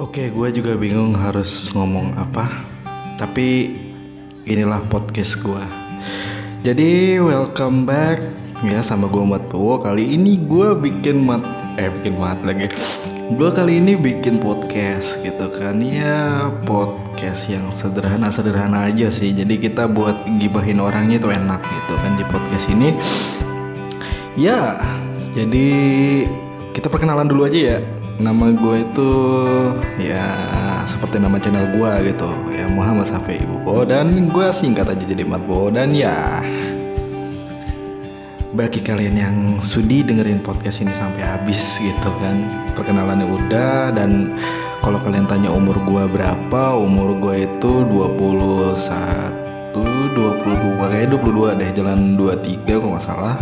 Oke, gue juga bingung harus ngomong apa. Tapi inilah podcast gue. Jadi welcome back ya sama gue Mat Powo. Kali ini gue bikin mat eh bikin mat lagi. Gue kali ini bikin podcast gitu kan ya podcast yang sederhana sederhana aja sih. Jadi kita buat gibahin orangnya itu enak gitu kan di podcast ini. Ya, jadi kita perkenalan dulu aja ya. Nama gue itu ya seperti nama channel gue gitu ya Muhammad Safi Ibu. Dan gue singkat aja jadi Marbo. Dan ya bagi kalian yang sudi dengerin podcast ini sampai habis gitu kan perkenalannya udah. Dan kalau kalian tanya umur gue berapa umur gue itu 21 22 kayak 22 deh jalan 23 kalau nggak salah.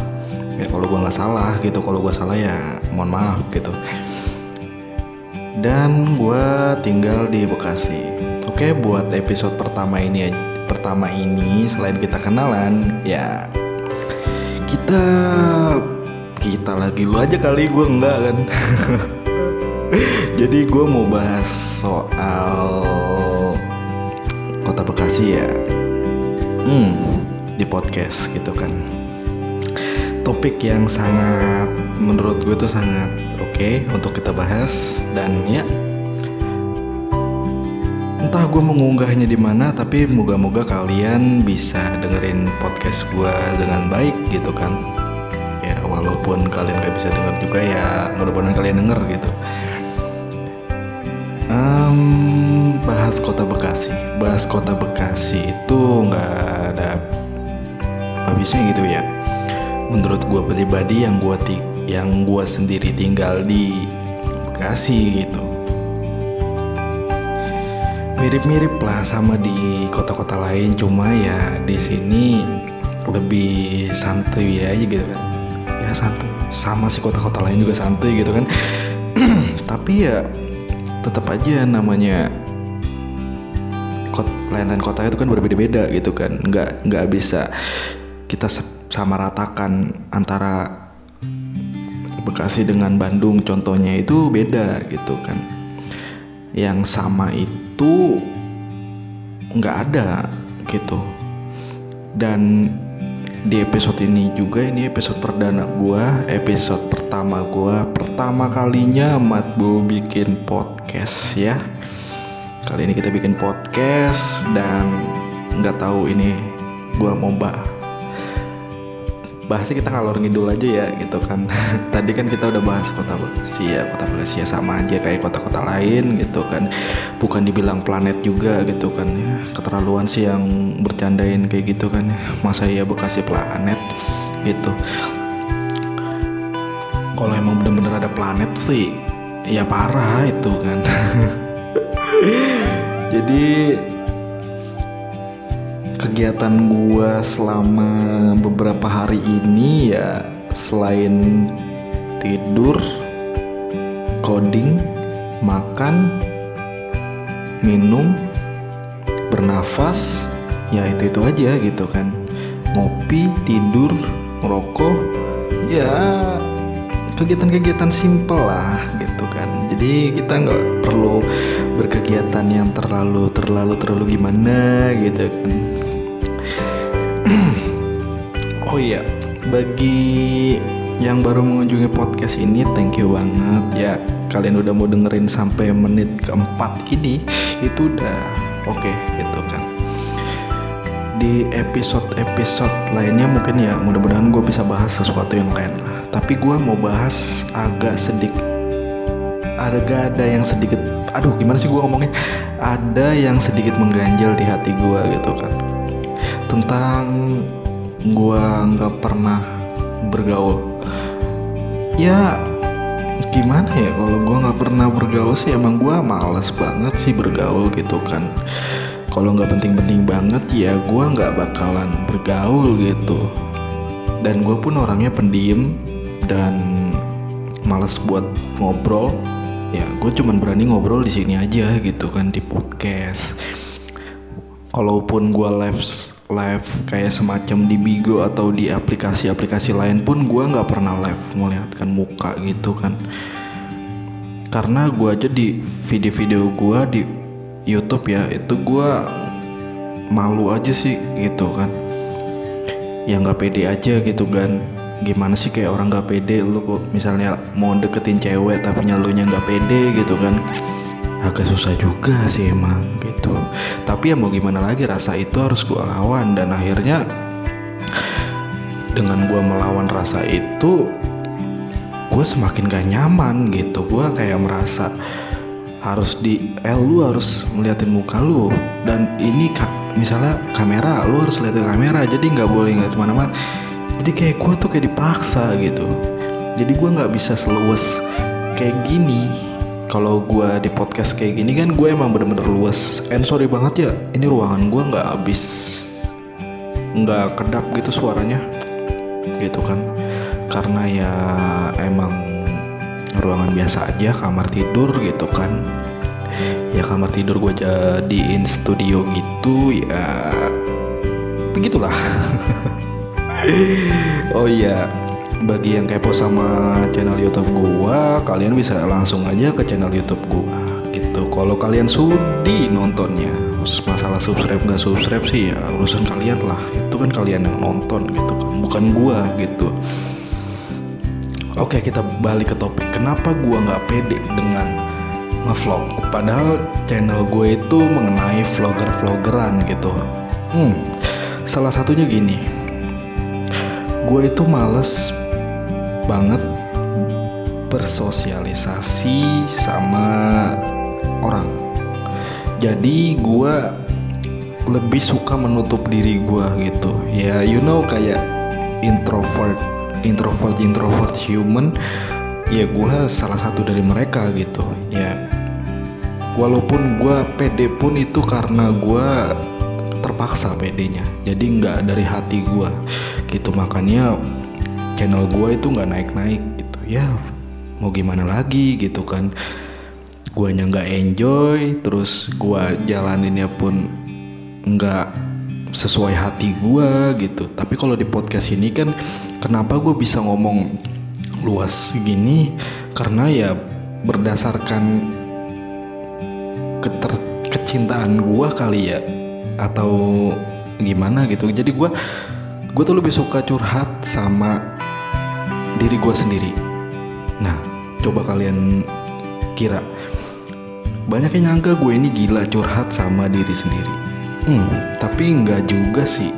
Ya kalau gue nggak salah gitu kalau gue salah ya mohon maaf gitu dan gue tinggal di Bekasi. Oke, buat episode pertama ini pertama ini selain kita kenalan, ya kita kita lagi lu aja kali gue enggak kan. Jadi gue mau bahas soal kota Bekasi ya. Hmm, di podcast gitu kan. Topik yang sangat menurut gue tuh sangat okay, untuk kita bahas. Dan ya entah gue mengunggahnya di mana tapi moga-moga kalian bisa dengerin podcast gue dengan baik gitu kan. Ya walaupun kalian gak bisa denger juga ya mudah-mudahan kalian denger gitu. Um, bahas kota Bekasi. Bahas kota Bekasi itu nggak ada habisnya gitu ya. Menurut gue pribadi yang gue yang gue sendiri tinggal di Bekasi gitu. Mirip-mirip lah sama di kota-kota lain cuma ya di sini lebih santuy aja gitu kan. Ya santuy. Sama sih kota-kota lain juga santuy gitu kan. Tapi ya tetap aja namanya kot lain kota itu kan berbeda-beda gitu kan. Nggak nggak bisa kita sama ratakan antara Bekasi dengan Bandung contohnya itu beda gitu kan. Yang sama itu nggak ada gitu. Dan di episode ini juga ini episode perdana gua episode pertama gua pertama kalinya Matbo bikin podcast ya. Kali ini kita bikin podcast dan nggak tahu ini gua mau bahas bahasnya kita ngalor ngidul aja ya gitu kan. Tadi kan kita udah bahas kota Bekasi ya kota Bekasi ya sama aja kayak kota-kota lain gitu kan. Bukan dibilang planet juga gitu kan ya. Keterlaluan sih yang bercandain kayak gitu kan ya. Masa ya Bekasi planet gitu. Kalau emang bener-bener ada planet sih ya parah itu kan. Jadi kegiatan gua selama beberapa hari ini ya selain tidur, coding, makan, minum, bernafas, ya itu itu aja gitu kan. Ngopi, tidur, rokok, ya kegiatan-kegiatan simple lah gitu kan. Jadi kita nggak perlu berkegiatan yang terlalu terlalu terlalu gimana gitu kan oh iya, bagi yang baru mengunjungi podcast ini, thank you banget ya. Kalian udah mau dengerin sampai menit keempat ini, itu udah oke okay, gitu kan. Di episode-episode lainnya mungkin ya mudah-mudahan gue bisa bahas sesuatu yang lain lah. Tapi gue mau bahas agak sedikit ada gak ada yang sedikit aduh gimana sih gue ngomongnya ada yang sedikit mengganjal di hati gue gitu kan tentang gua nggak pernah bergaul. Ya gimana ya kalau gua nggak pernah bergaul sih emang gua males banget sih bergaul gitu kan. Kalau nggak penting-penting banget ya gua nggak bakalan bergaul gitu. Dan gue pun orangnya pendiam dan males buat ngobrol. Ya gue cuman berani ngobrol di sini aja gitu kan di podcast. Kalaupun gue live live kayak semacam di Bigo atau di aplikasi-aplikasi lain pun gue nggak pernah live melihatkan muka gitu kan. Karena gue aja di video-video gue di YouTube ya itu gue malu aja sih gitu kan. Ya nggak pede aja gitu kan. Gimana sih kayak orang nggak pede lu kok misalnya mau deketin cewek tapi nyalunya nggak pede gitu kan agak susah juga sih emang gitu. Tapi ya mau gimana lagi rasa itu harus gue lawan. Dan akhirnya dengan gue melawan rasa itu gue semakin gak nyaman gitu. Gue kayak merasa harus di eh lu harus melihatin muka lu. Dan ini kak misalnya kamera lu harus liatin kamera. Jadi nggak boleh nggak ke mana-mana. Jadi kayak gue tuh kayak dipaksa gitu. Jadi gue nggak bisa seluas kayak gini kalau gue di podcast kayak gini kan gue emang bener-bener luas. And sorry banget ya ini ruangan gue nggak habis nggak kedap gitu suaranya gitu kan. Karena ya emang ruangan biasa aja kamar tidur gitu kan. Ya kamar tidur gue jadiin studio gitu ya begitulah. Oh iya bagi yang kepo sama channel YouTube gua, kalian bisa langsung aja ke channel YouTube gua gitu. Kalau kalian sudi nontonnya, masalah subscribe nggak subscribe sih ya urusan kalian lah. Itu kan kalian yang nonton gitu kan, bukan gua gitu. Oke kita balik ke topik. Kenapa gua nggak pede dengan ngevlog? Padahal channel gue itu mengenai vlogger-vloggeran gitu. Hmm, salah satunya gini. Gue itu males banget bersosialisasi sama orang. Jadi gue lebih suka menutup diri gue gitu. Ya you know kayak introvert, introvert, introvert human. Ya gue salah satu dari mereka gitu. Ya walaupun gue pede pun itu karena gue terpaksa pedenya. Jadi nggak dari hati gue gitu makanya channel gue itu nggak naik-naik gitu. Ya mau gimana lagi gitu kan. Guanya nggak enjoy terus gua jalaninnya pun nggak sesuai hati gua gitu. Tapi kalau di podcast ini kan kenapa gue bisa ngomong luas gini? Karena ya berdasarkan keter kecintaan gua kali ya atau gimana gitu. Jadi gua gue tuh lebih suka curhat sama diri gue sendiri. Nah, coba kalian kira banyak yang nyangka gue ini gila curhat sama diri sendiri. Hmm, tapi nggak juga sih.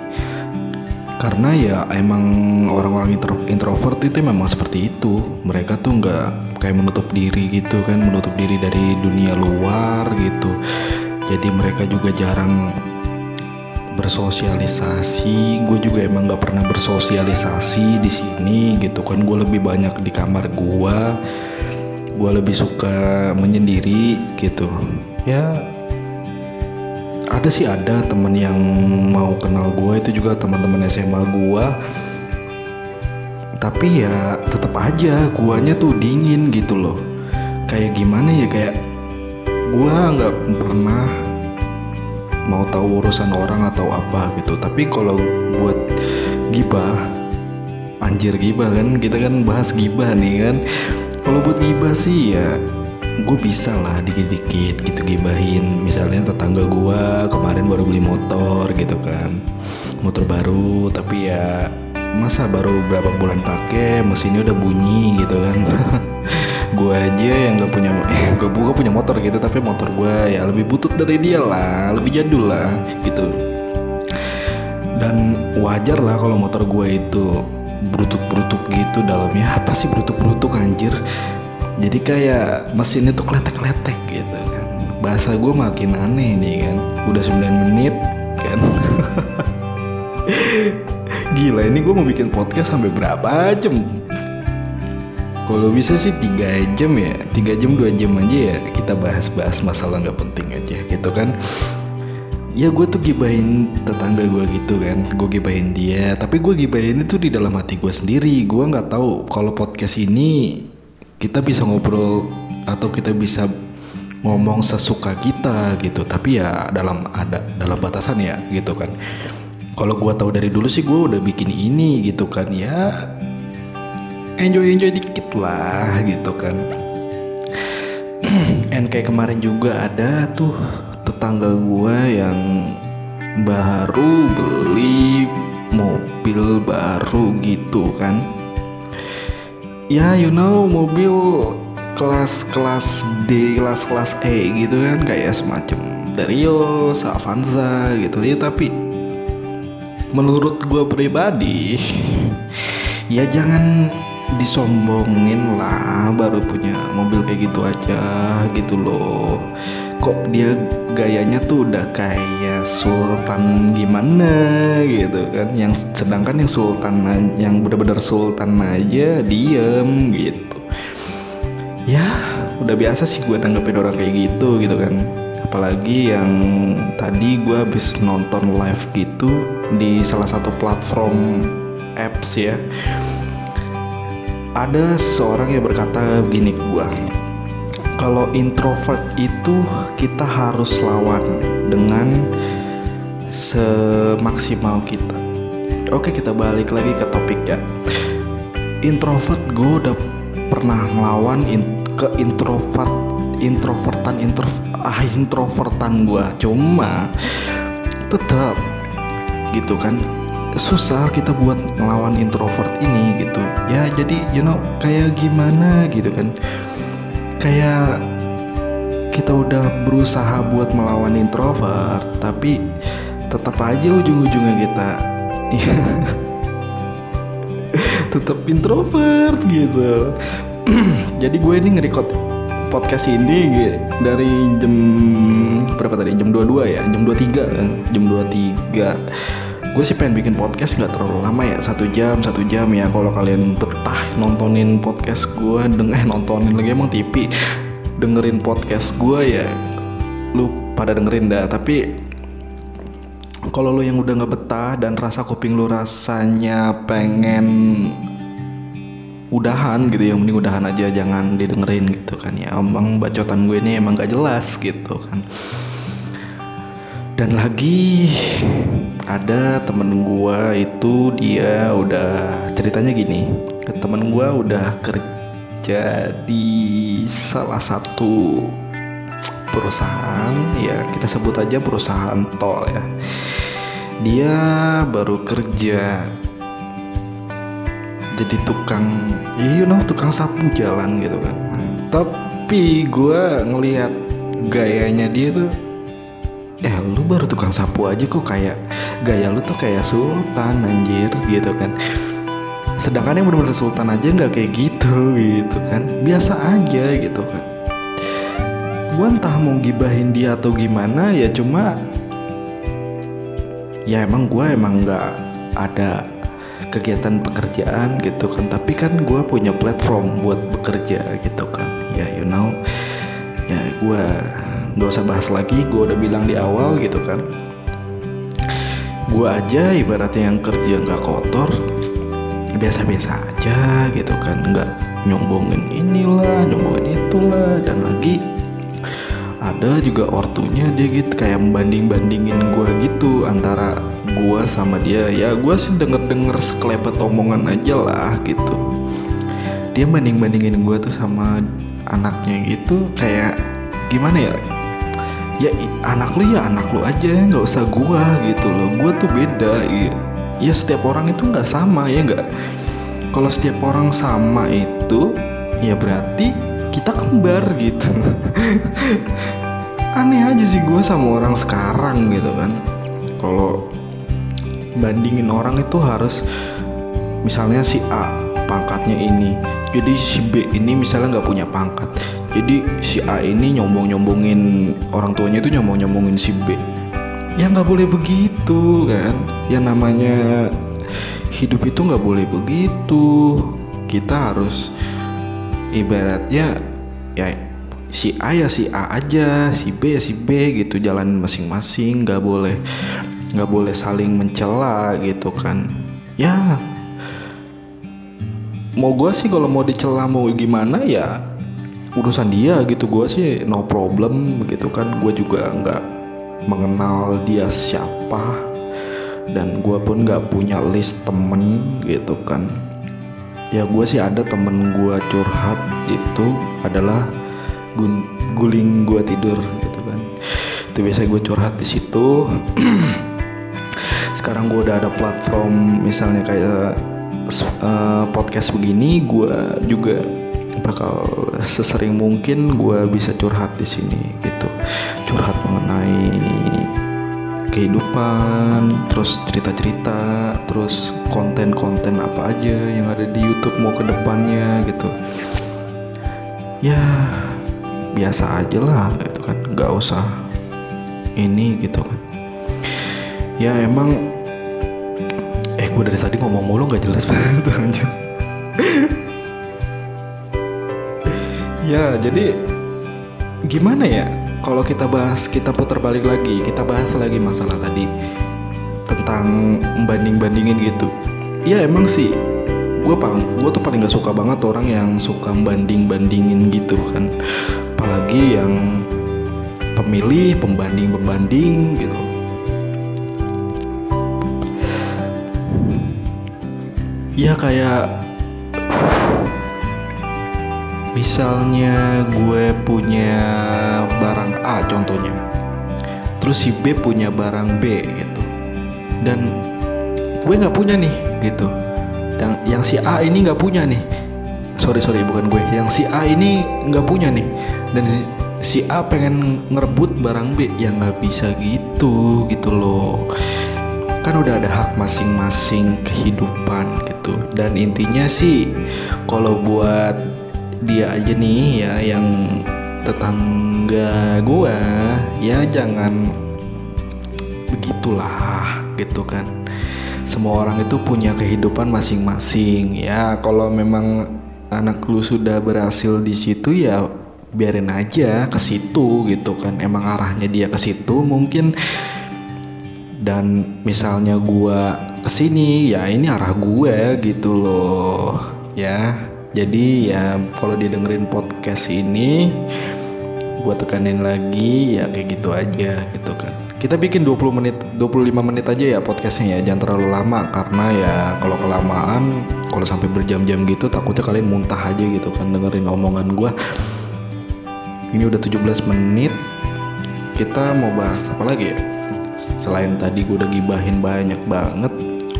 Karena ya emang orang-orang intro introvert itu memang seperti itu. Mereka tuh nggak kayak menutup diri gitu kan, menutup diri dari dunia luar gitu. Jadi mereka juga jarang bersosialisasi. Gue juga emang nggak pernah bersosialisasi di sini gitu kan. Gue lebih banyak di kamar gue gue lebih suka menyendiri gitu. Ya ada sih ada temen yang mau kenal gue itu juga teman-teman SMA gue tapi ya tetap aja guanya tuh dingin gitu loh. Kayak gimana ya kayak gue nggak pernah mau tahu urusan orang atau apa gitu. Tapi kalau buat gibah anjir gibah kan kita kan bahas gibah nih kan. Kalau buat gibah sih ya gue bisa lah dikit-dikit gitu gibahin. Misalnya tetangga gue kemarin baru beli motor gitu kan. Motor baru tapi ya masa baru berapa bulan pakai mesinnya udah bunyi gitu kan gue aja yang gak punya gue gue punya motor gitu tapi motor gue ya lebih butut dari dia lah lebih jadul lah gitu. Dan wajar lah kalau motor gue itu brutuk-brutuk gitu dalamnya. Apa sih brutuk-brutuk anjir? Jadi kayak mesinnya tuh kletek-kletek gitu kan. Bahasa gue makin aneh nih kan. Udah 9 menit kan. Gila ini gue mau bikin podcast sampai berapa jam kalau bisa sih tiga jam ya, tiga jam dua jam aja ya kita bahas-bahas masalah nggak penting aja gitu kan. Ya gue tuh gibahin tetangga gue gitu kan, gue gibahin dia. Tapi gue gibahin itu di dalam hati gue sendiri. Gue nggak tahu kalau podcast ini kita bisa ngobrol atau kita bisa ngomong sesuka kita gitu. Tapi ya dalam ada dalam batasan ya gitu kan. Kalau gue tahu dari dulu sih gue udah bikin ini gitu kan ya enjoy enjoy dikit lah gitu kan. And kayak kemarin juga ada tuh tetangga gue yang baru beli mobil baru gitu kan. Ya you know mobil kelas-kelas D, kelas-kelas E gitu kan kayak semacam Darius, Avanza gitu. Ya tapi menurut gue pribadi ya jangan disombongin lah baru punya mobil kayak gitu aja gitu loh. Kok dia gayanya tuh udah kayak sultan gimana gitu kan? Yang sedangkan yang sultan yang benar-benar sultan aja diem gitu. Ya udah biasa sih gue nanggepin orang kayak gitu gitu kan. Apalagi yang tadi gue habis nonton live gitu di salah satu platform apps ya ada seseorang yang berkata begini ke gue kalau introvert itu kita harus lawan dengan semaksimal kita. Oke kita balik lagi ke topik ya. Introvert gue udah pernah ngelawan in, ke introvert introvertan intro ah introvertan gue cuma tetap gitu kan susah kita buat ngelawan introvert ini gitu. Ya jadi you know kayak gimana gitu kan. Kayak kita udah berusaha buat melawan introvert tapi tetap aja ujung-ujungnya kita tetap introvert gitu. Jadi gue ini nge-record podcast ini dari jam berapa tadi? Jam 22 ya? Jam 23 jam 23 gue sih pengen bikin podcast nggak terlalu lama ya satu jam satu jam ya. Kalau kalian betah nontonin podcast gue deng eh nontonin lagi emang TV dengerin podcast gue ya lu pada dengerin dah. Tapi kalau lu yang udah nggak betah dan rasa kuping lu rasanya pengen udahan gitu ya mending udahan aja jangan didengerin gitu kan ya. Emang bacotan gue ini emang gak jelas gitu kan dan lagi ada temen gue itu dia udah ceritanya gini. Temen gue udah kerja di salah satu perusahaan ya kita sebut aja perusahaan tol ya. Dia baru kerja jadi tukang ya you know tukang sapu jalan gitu kan. Tapi gue ngelihat gayanya dia tuh eh lu baru tukang sapu aja kok kayak gaya lu tuh kayak sultan anjir gitu kan. Sedangkan yang bener-bener sultan aja nggak kayak gitu gitu kan. Biasa aja gitu kan. Gue entah mau gibahin dia atau gimana ya cuma ya emang gue emang nggak ada kegiatan pekerjaan gitu kan. Tapi kan gue punya platform buat bekerja gitu kan. Ya you know. Ya gue gak usah bahas lagi gue udah bilang di awal gitu kan. Gue aja ibaratnya yang kerja nggak kotor biasa-biasa aja gitu kan. Nggak nyombongin inilah nyombongin itulah. Dan lagi ada juga ortunya dia gitu kayak membanding bandingin gue gitu antara gue sama dia. Ya gue sih denger denger sekelepet omongan aja lah gitu. Dia banding bandingin gue tuh sama anaknya gitu kayak gimana ya ya anak lu ya anak lu aja nggak usah gue gitu loh. Gue tuh beda ya, ya setiap orang itu nggak sama ya nggak? Kalau setiap orang sama itu ya berarti kita kembar gitu. Aneh aja sih gue sama orang sekarang gitu kan. Kalau bandingin orang itu harus misalnya si A pangkatnya ini jadi si B ini misalnya nggak punya pangkat jadi si A ini nyombong nyombongin orang tuanya itu nyombong nyombongin si B. Ya nggak boleh begitu kan? Yang namanya hidup itu nggak boleh begitu. Kita harus ibaratnya ya si A ya si A aja si B ya si B gitu jalan masing-masing nggak boleh nggak boleh saling mencela gitu kan. Ya mau gue sih kalau mau dicela mau gimana ya urusan dia gitu gue sih no problem gitu kan. Gue juga nggak mengenal dia siapa dan gue pun nggak punya list temen gitu kan. Ya gue sih ada temen gue curhat itu adalah guling gue tidur gitu kan. Itu biasa gue curhat di situ. Sekarang gue udah ada platform misalnya kayak uh, podcast begini gue juga bakal sesering mungkin gue bisa curhat di sini gitu. Curhat mengenai kehidupan terus cerita-cerita terus konten-konten apa aja yang ada di YouTube mau ke depannya gitu. Ya biasa aja lah gitu kan. Nggak usah ini gitu kan. Ya emang eh gue dari tadi ngomong mulu nggak jelas banget aja ya jadi gimana ya? Kalau kita bahas kita putar balik lagi kita bahas lagi masalah tadi tentang banding bandingin gitu. Ya emang sih gue paling gue tuh paling gak suka banget orang yang suka banding bandingin gitu kan. Apalagi yang pemilih pembanding pembanding gitu. Ya kayak misalnya gue punya barang A contohnya terus si B punya barang B gitu dan gue nggak punya nih gitu. Yang yang si A ini nggak punya nih. Sorry sorry bukan gue. Yang si A ini nggak punya nih. Dan si, si A pengen ngerebut barang B. Yang nggak bisa gitu gitu loh. Kan udah ada hak masing-masing kehidupan gitu. Dan intinya sih kalau buat dia aja nih ya yang tetangga gua. Ya jangan begitulah gitu kan. Semua orang itu punya kehidupan masing-masing ya. Kalau memang anak lu sudah berhasil di situ ya biarin aja ke situ gitu kan. Emang arahnya dia ke situ mungkin. Dan misalnya gua ke sini ya ini arah gue gitu loh ya jadi ya kalau didengerin podcast ini gue tekanin lagi ya kayak gitu aja gitu kan. Kita bikin 20 menit 25 menit aja ya podcastnya ya jangan terlalu lama karena ya kalau kelamaan kalau sampai berjam-jam gitu takutnya kalian muntah aja gitu kan dengerin omongan gue ini udah 17 menit kita mau bahas apa lagi ya? Selain tadi gue udah gibahin banyak banget.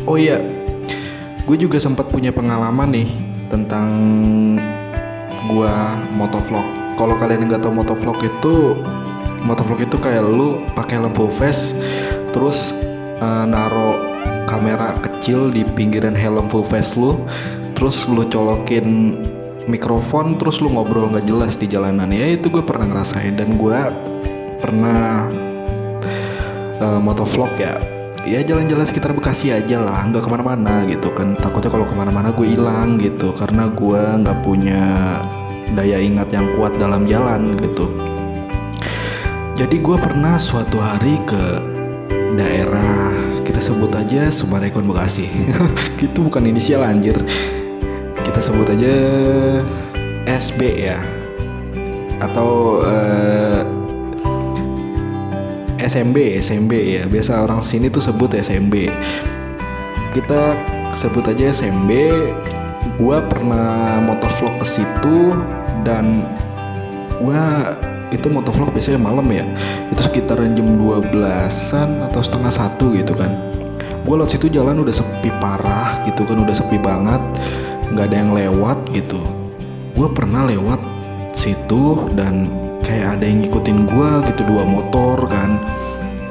Oh iya gue juga sempat punya pengalaman nih tentang gue motovlog. Kalau kalian nggak tahu motovlog itu motovlog itu kayak lu pakai lampu face terus uh, naro kamera kecil di pinggiran helm full face lu terus lu colokin mikrofon terus lu ngobrol nggak jelas di jalanan. Ya itu gue pernah ngerasain dan gue pernah uh, motovlog ya ya jalan-jalan sekitar Bekasi aja lah nggak ke mana-mana gitu kan. Takutnya kalau ke mana-mana gue hilang gitu karena gue nggak punya daya ingat yang kuat dalam jalan gitu. Jadi gue pernah suatu hari ke daerah kita sebut aja Sumarekon Bekasi. Itu bukan inisial anjir. Kita sebut aja SB ya. Atau uh, SMB SMB ya. Biasa orang sini tuh sebut SMB kita sebut aja SMB gue pernah motovlog ke situ dan gue itu motovlog biasanya malam ya. Itu sekitaran jam 12an atau setengah satu gitu kan. Gue lewat situ jalan udah sepi parah gitu kan udah sepi banget. Nggak ada yang lewat gitu. Gue pernah lewat situ dan kayak ada yang ngikutin gue gitu dua motor kan.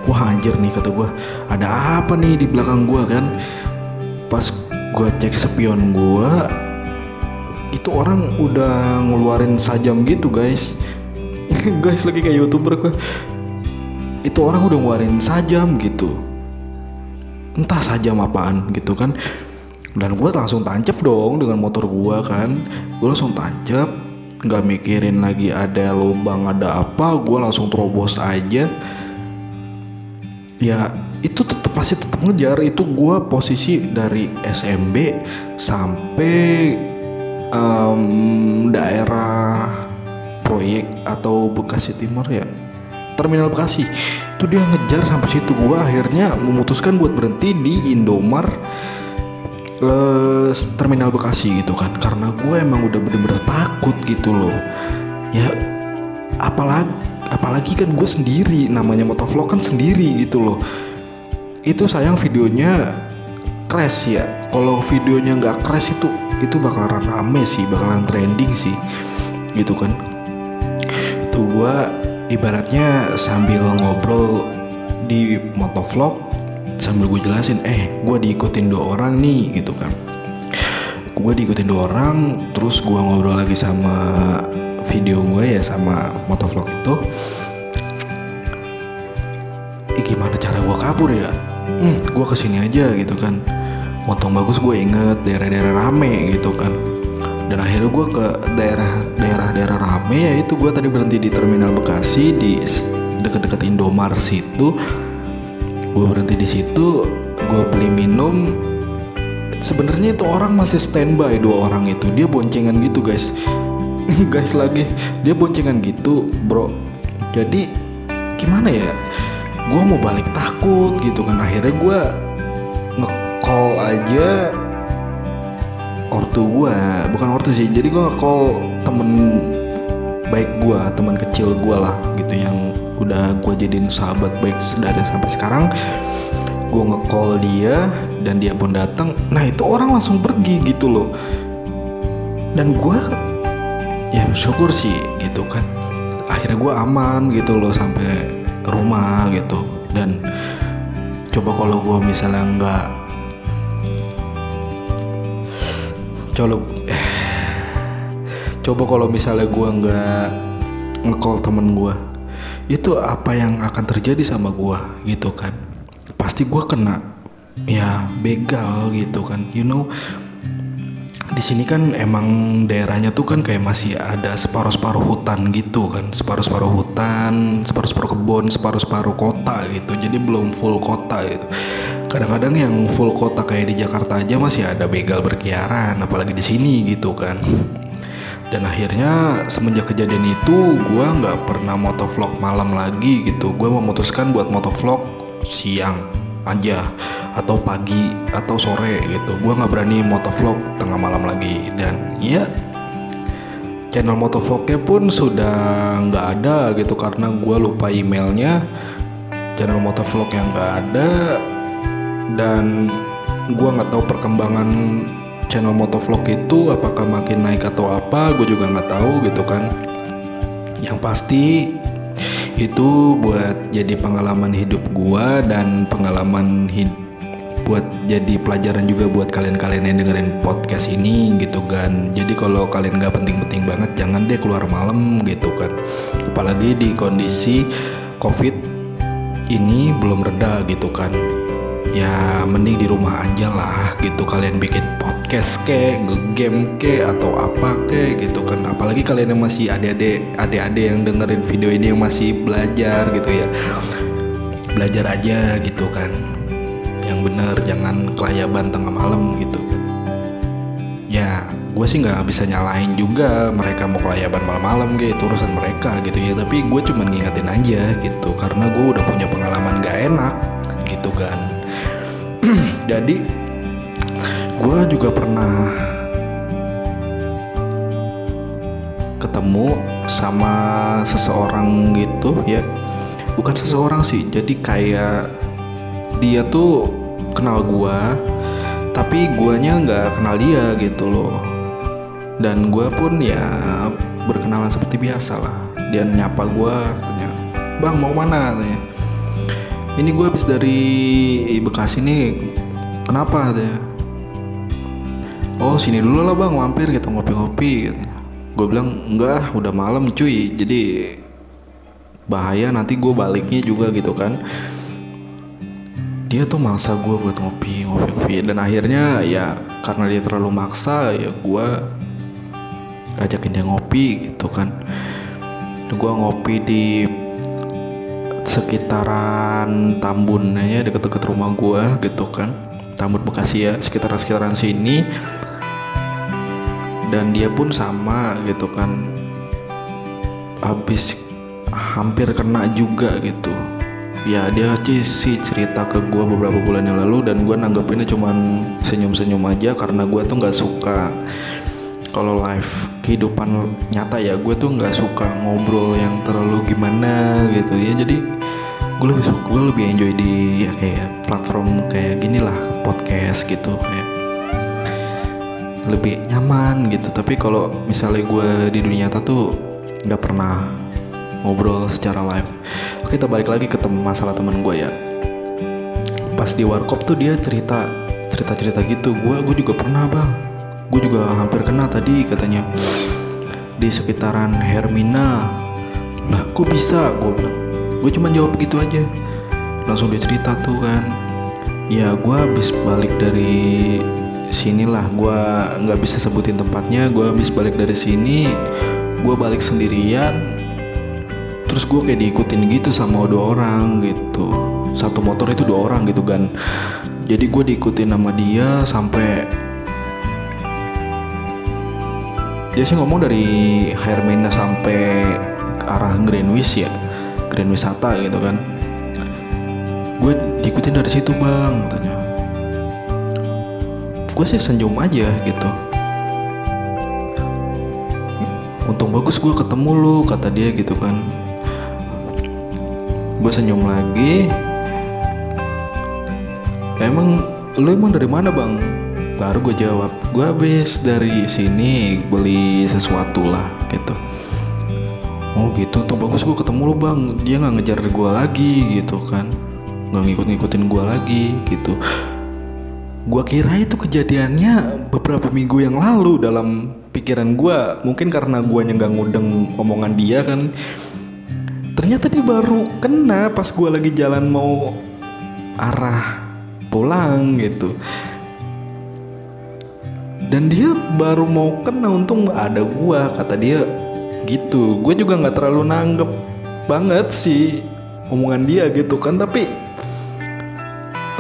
Wah anjir nih kata gue ada apa nih di belakang gue kan? Pas gue cek spion gue itu orang udah ngeluarin sajam gitu guys. Guys lagi kayak youtuber gue itu orang udah ngeluarin sajam gitu. Entah sajam apaan gitu kan. Dan gue langsung tancap dong dengan motor gue kan. Gue langsung tancap nggak mikirin lagi ada lubang ada apa gue langsung terobos aja. Ya itu tetap pasti tetap ngejar. Itu gue posisi dari SMB sampai um, daerah proyek atau Bekasi Timur ya. Terminal Bekasi. Itu dia ngejar sampai situ. Gue akhirnya memutuskan buat berhenti di Indomar les terminal Bekasi gitu kan. Karena gue emang udah bener-bener takut gitu loh. Ya apalagi apalagi kan gue sendiri namanya motovlog kan sendiri gitu loh. Itu sayang videonya crash ya. Kalau videonya nggak crash itu itu bakalan rame sih bakalan trending sih gitu kan. Itu gue ibaratnya sambil ngobrol di motovlog sambil gue jelasin eh gue diikutin dua orang nih gitu kan. Gue diikutin dua orang terus gue ngobrol lagi sama video gue ya sama motovlog itu. Eh, gimana cara gue kabur ya? Hmm, gue ke sini aja gitu kan. Montong bagus gue inget daerah-daerah rame gitu kan. Dan akhirnya gue ke daerah daerah-daerah rame ya itu gue tadi berhenti di terminal Bekasi di deket-deket Indomar situ gue berhenti di situ gue beli minum. Sebenarnya itu orang masih standby dua orang itu. Dia boncengan gitu guys. Guys lagi. Dia boncengan gitu bro. Jadi gimana ya? Gue mau balik takut gitu kan. Akhirnya gue nge-call aja ortu gue bukan ortu sih. Jadi gue nge-call temen baik gue teman kecil gue lah gitu yang udah gue jadiin sahabat baik dari sampai sekarang gue nge-call dia dan dia pun datang nah itu orang langsung pergi gitu loh. Dan gue ya bersyukur sih gitu kan. Akhirnya gue aman gitu loh sampai rumah gitu. Dan coba kalau gue misalnya nggak coba coba kalau misalnya gue nggak nge-call temen gue itu apa yang akan terjadi sama gue gitu kan. Pasti gue kena ya begal gitu kan. You know di sini kan emang daerahnya tuh kan kayak masih ada separuh-separuh hutan gitu kan. Separuh-separuh hutan separuh-separuh kebun separuh-separuh kota gitu. Jadi belum full kota gitu. Kadang-kadang yang full kota kayak di Jakarta aja masih ada begal berkeliaran apalagi di sini gitu kan dan akhirnya semenjak kejadian itu gue nggak pernah motovlog malam lagi gitu. Gue memutuskan buat motovlog siang aja atau pagi atau sore gitu. Gue nggak berani motovlog tengah malam lagi. Dan ya channel motovlognya pun sudah nggak ada gitu karena gue lupa emailnya. Channel motovlog yang nggak ada. Dan gue nggak tahu perkembangan channel motovlog itu apakah makin naik atau apa gue juga nggak tahu gitu kan. Yang pasti itu buat jadi pengalaman hidup gue dan pengalaman hidup buat jadi pelajaran juga buat kalian-kalian yang dengerin podcast ini gitu kan. Jadi kalau kalian nggak penting-penting banget jangan deh keluar malam gitu kan. Apalagi di kondisi covid ini belum reda gitu kan. Ya mending di rumah aja lah gitu kalian bikin podcast ke game ke atau apa ke gitu kan. Apalagi kalian yang masih adik-adik adik-adik yang dengerin video ini yang masih belajar gitu ya. Belajar aja gitu kan. Yang bener jangan kelayaban tengah malam gitu. Ya gue sih nggak bisa nyalain juga mereka mau kelayaban malam-malam gitu urusan mereka gitu ya. Tapi gue cuma ngingetin aja gitu. Karena gue udah punya pengalaman gak enak gitu kan. Jadi gue juga pernah ketemu sama seseorang gitu ya. Bukan seseorang sih jadi kayak dia tuh kenal gue tapi guanya nggak kenal dia gitu loh. Dan gue pun ya berkenalan seperti biasa lah. Dia nyapa gue tanya bang mau mana? tanya. Ini gue habis dari Bekasi nih kenapa? katanya oh sini dulu lah bang mampir gitu ngopi-ngopi gitu. gue bilang enggak udah malam cuy. Jadi bahaya nanti gue baliknya juga gitu kan. Dia tuh maksa gue buat ngopi ngopi ngopi dan akhirnya ya karena dia terlalu maksa ya gue ajakin dia ngopi gitu kan. Gue ngopi di sekitaran Tambun ya deket-deket rumah gue gitu kan. Tambun Bekasi ya sekitaran-sekitaran sini dan dia pun sama gitu kan. Habis hampir kena juga gitu. Ya dia sih cerita ke gue beberapa bulan yang lalu dan gue nanggepinnya cuman senyum-senyum aja karena gue tuh nggak suka kalau live kehidupan nyata ya. Gue tuh nggak suka ngobrol yang terlalu gimana gitu. Ya jadi gue lebih gue lebih enjoy di ya kayak platform kayak gini lah podcast gitu kayak lebih nyaman gitu. Tapi kalau misalnya gue di dunia nyata tuh nggak pernah ngobrol secara live. Oke kita balik lagi ke tem masalah teman gue ya. Pas di warkop tuh dia cerita cerita cerita gitu. Gue gue juga pernah bang. Gue juga hampir kena tadi katanya. Di sekitaran Hermina. Lah kok bisa? Gue bilang. Gue cuma jawab gitu aja. Langsung dia cerita tuh kan. Ya gue habis balik dari sini lah gue nggak bisa sebutin tempatnya gue habis balik dari sini gue balik sendirian terus gue kayak diikutin gitu sama dua orang gitu. Satu motor itu dua orang gitu kan jadi gue diikutin sama dia sampai dia sih ngomong dari Hermina sampai arah Greenwich ya Grand Wisata gitu kan. Gue diikutin dari situ bang katanya gue sih senyum aja gitu. Untung bagus gue ketemu lu kata dia gitu kan. Gue senyum lagi. Emang lu emang dari mana bang? Baru gue jawab. Gue habis dari sini beli sesuatu lah gitu. Oh gitu. Tuh bagus gue ketemu lu bang. Dia nggak ngejar gue lagi gitu kan. Nggak ngikut ngikutin gue lagi gitu gue kira itu kejadiannya beberapa minggu yang lalu dalam pikiran gue mungkin karena gue nggak ngudeng omongan dia kan. Ternyata dia baru kena pas gue lagi jalan mau arah pulang gitu. Dan dia baru mau kena untung ada gua kata dia gitu. Gue juga nggak terlalu nanggep banget sih omongan dia gitu kan tapi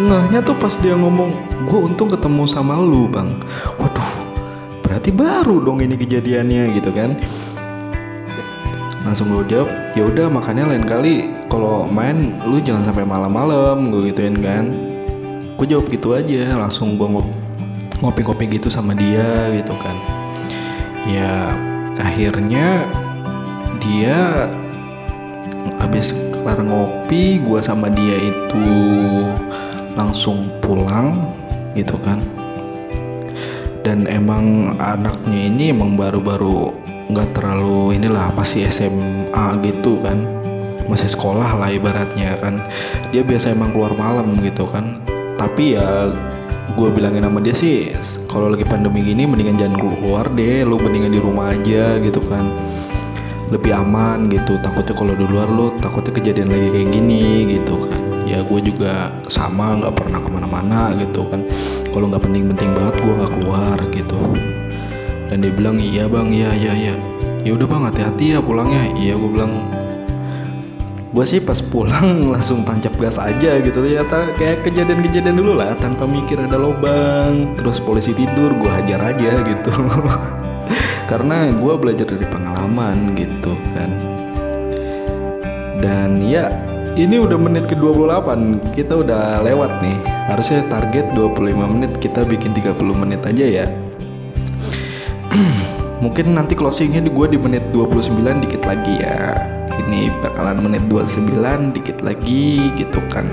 engahnya tuh pas dia ngomong gue untung ketemu sama lu bang. Waduh berarti baru dong ini kejadiannya gitu kan? Langsung gue jawab ya udah makanya lain kali. Kalau main lu jangan sampai malam-malam gue gituin kan. Gue jawab gitu aja langsung gue ngop ngopi-ngopi gitu sama dia gitu kan. Ya akhirnya dia habis kelar ngopi gua sama dia itu langsung pulang gitu kan. Dan emang anaknya ini emang baru-baru nggak terlalu inilah pasti SMA gitu kan. Masih sekolah lah ibaratnya kan. Dia biasa emang keluar malam gitu kan. Tapi ya gue bilangin sama dia sih kalau lagi pandemi gini mendingan jangan keluar deh lu mendingan di rumah aja gitu kan. Lebih aman gitu takutnya kalau di luar lu takutnya kejadian lagi kayak gini gitu kan ya gue juga sama nggak pernah ke mana-mana gitu kan. Kalau nggak penting-penting banget gue nggak keluar gitu. Dan dia bilang iya bang iya iya iya. Ya udah bang hati-hati ya pulangnya. Iya gue bilang gue sih pas pulang langsung tancap gas aja gitu. Ya kayak kejadian-kejadian dulu lah tanpa mikir ada lobang terus polisi tidur gue hajar aja gitu. Karena gue belajar dari pengalaman gitu kan. Dan ya ini udah menit ke 28 kita udah lewat nih. Harusnya target 25 menit kita bikin 30 menit aja ya. Mungkin nanti closingnya gue di menit 29 dikit lagi ya. Ini bakalan menit 29 dikit lagi gitu kan.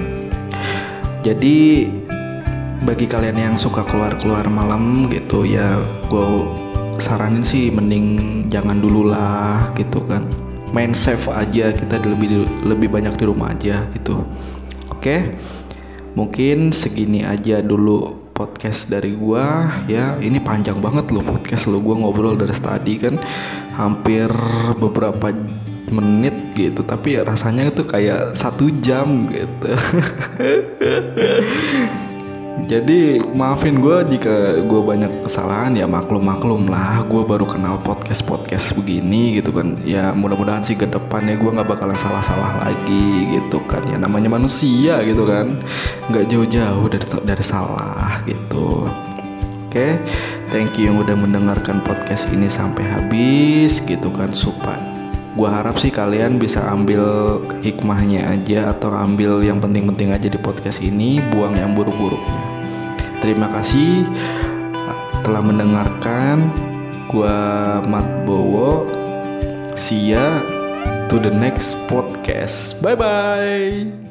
Jadi bagi kalian yang suka keluar-keluar malam gitu ya gue saranin sih mending jangan dulu lah gitu kan main safe aja kita lebih lebih banyak di rumah aja gitu. Oke? Mungkin segini aja dulu podcast dari gua ya. Ini panjang banget loh podcast lo gua ngobrol dari tadi kan hampir beberapa menit gitu. Tapi rasanya itu kayak satu jam gitu jadi maafin gue jika gue banyak kesalahan ya maklum maklum lah. Gue baru kenal podcast podcast begini gitu kan. Ya mudah-mudahan sih ke depannya gue nggak bakalan salah-salah lagi gitu kan. Ya namanya manusia gitu kan. Nggak jauh-jauh dari dari salah gitu. Oke okay? thank you yang udah mendengarkan podcast ini sampai habis gitu kan. Supaya gue harap sih kalian bisa ambil hikmahnya aja atau ambil yang penting-penting aja di podcast ini buang yang buruk-buruknya terima kasih telah mendengarkan Gua Mat Bowo. See ya to the next podcast. Bye bye.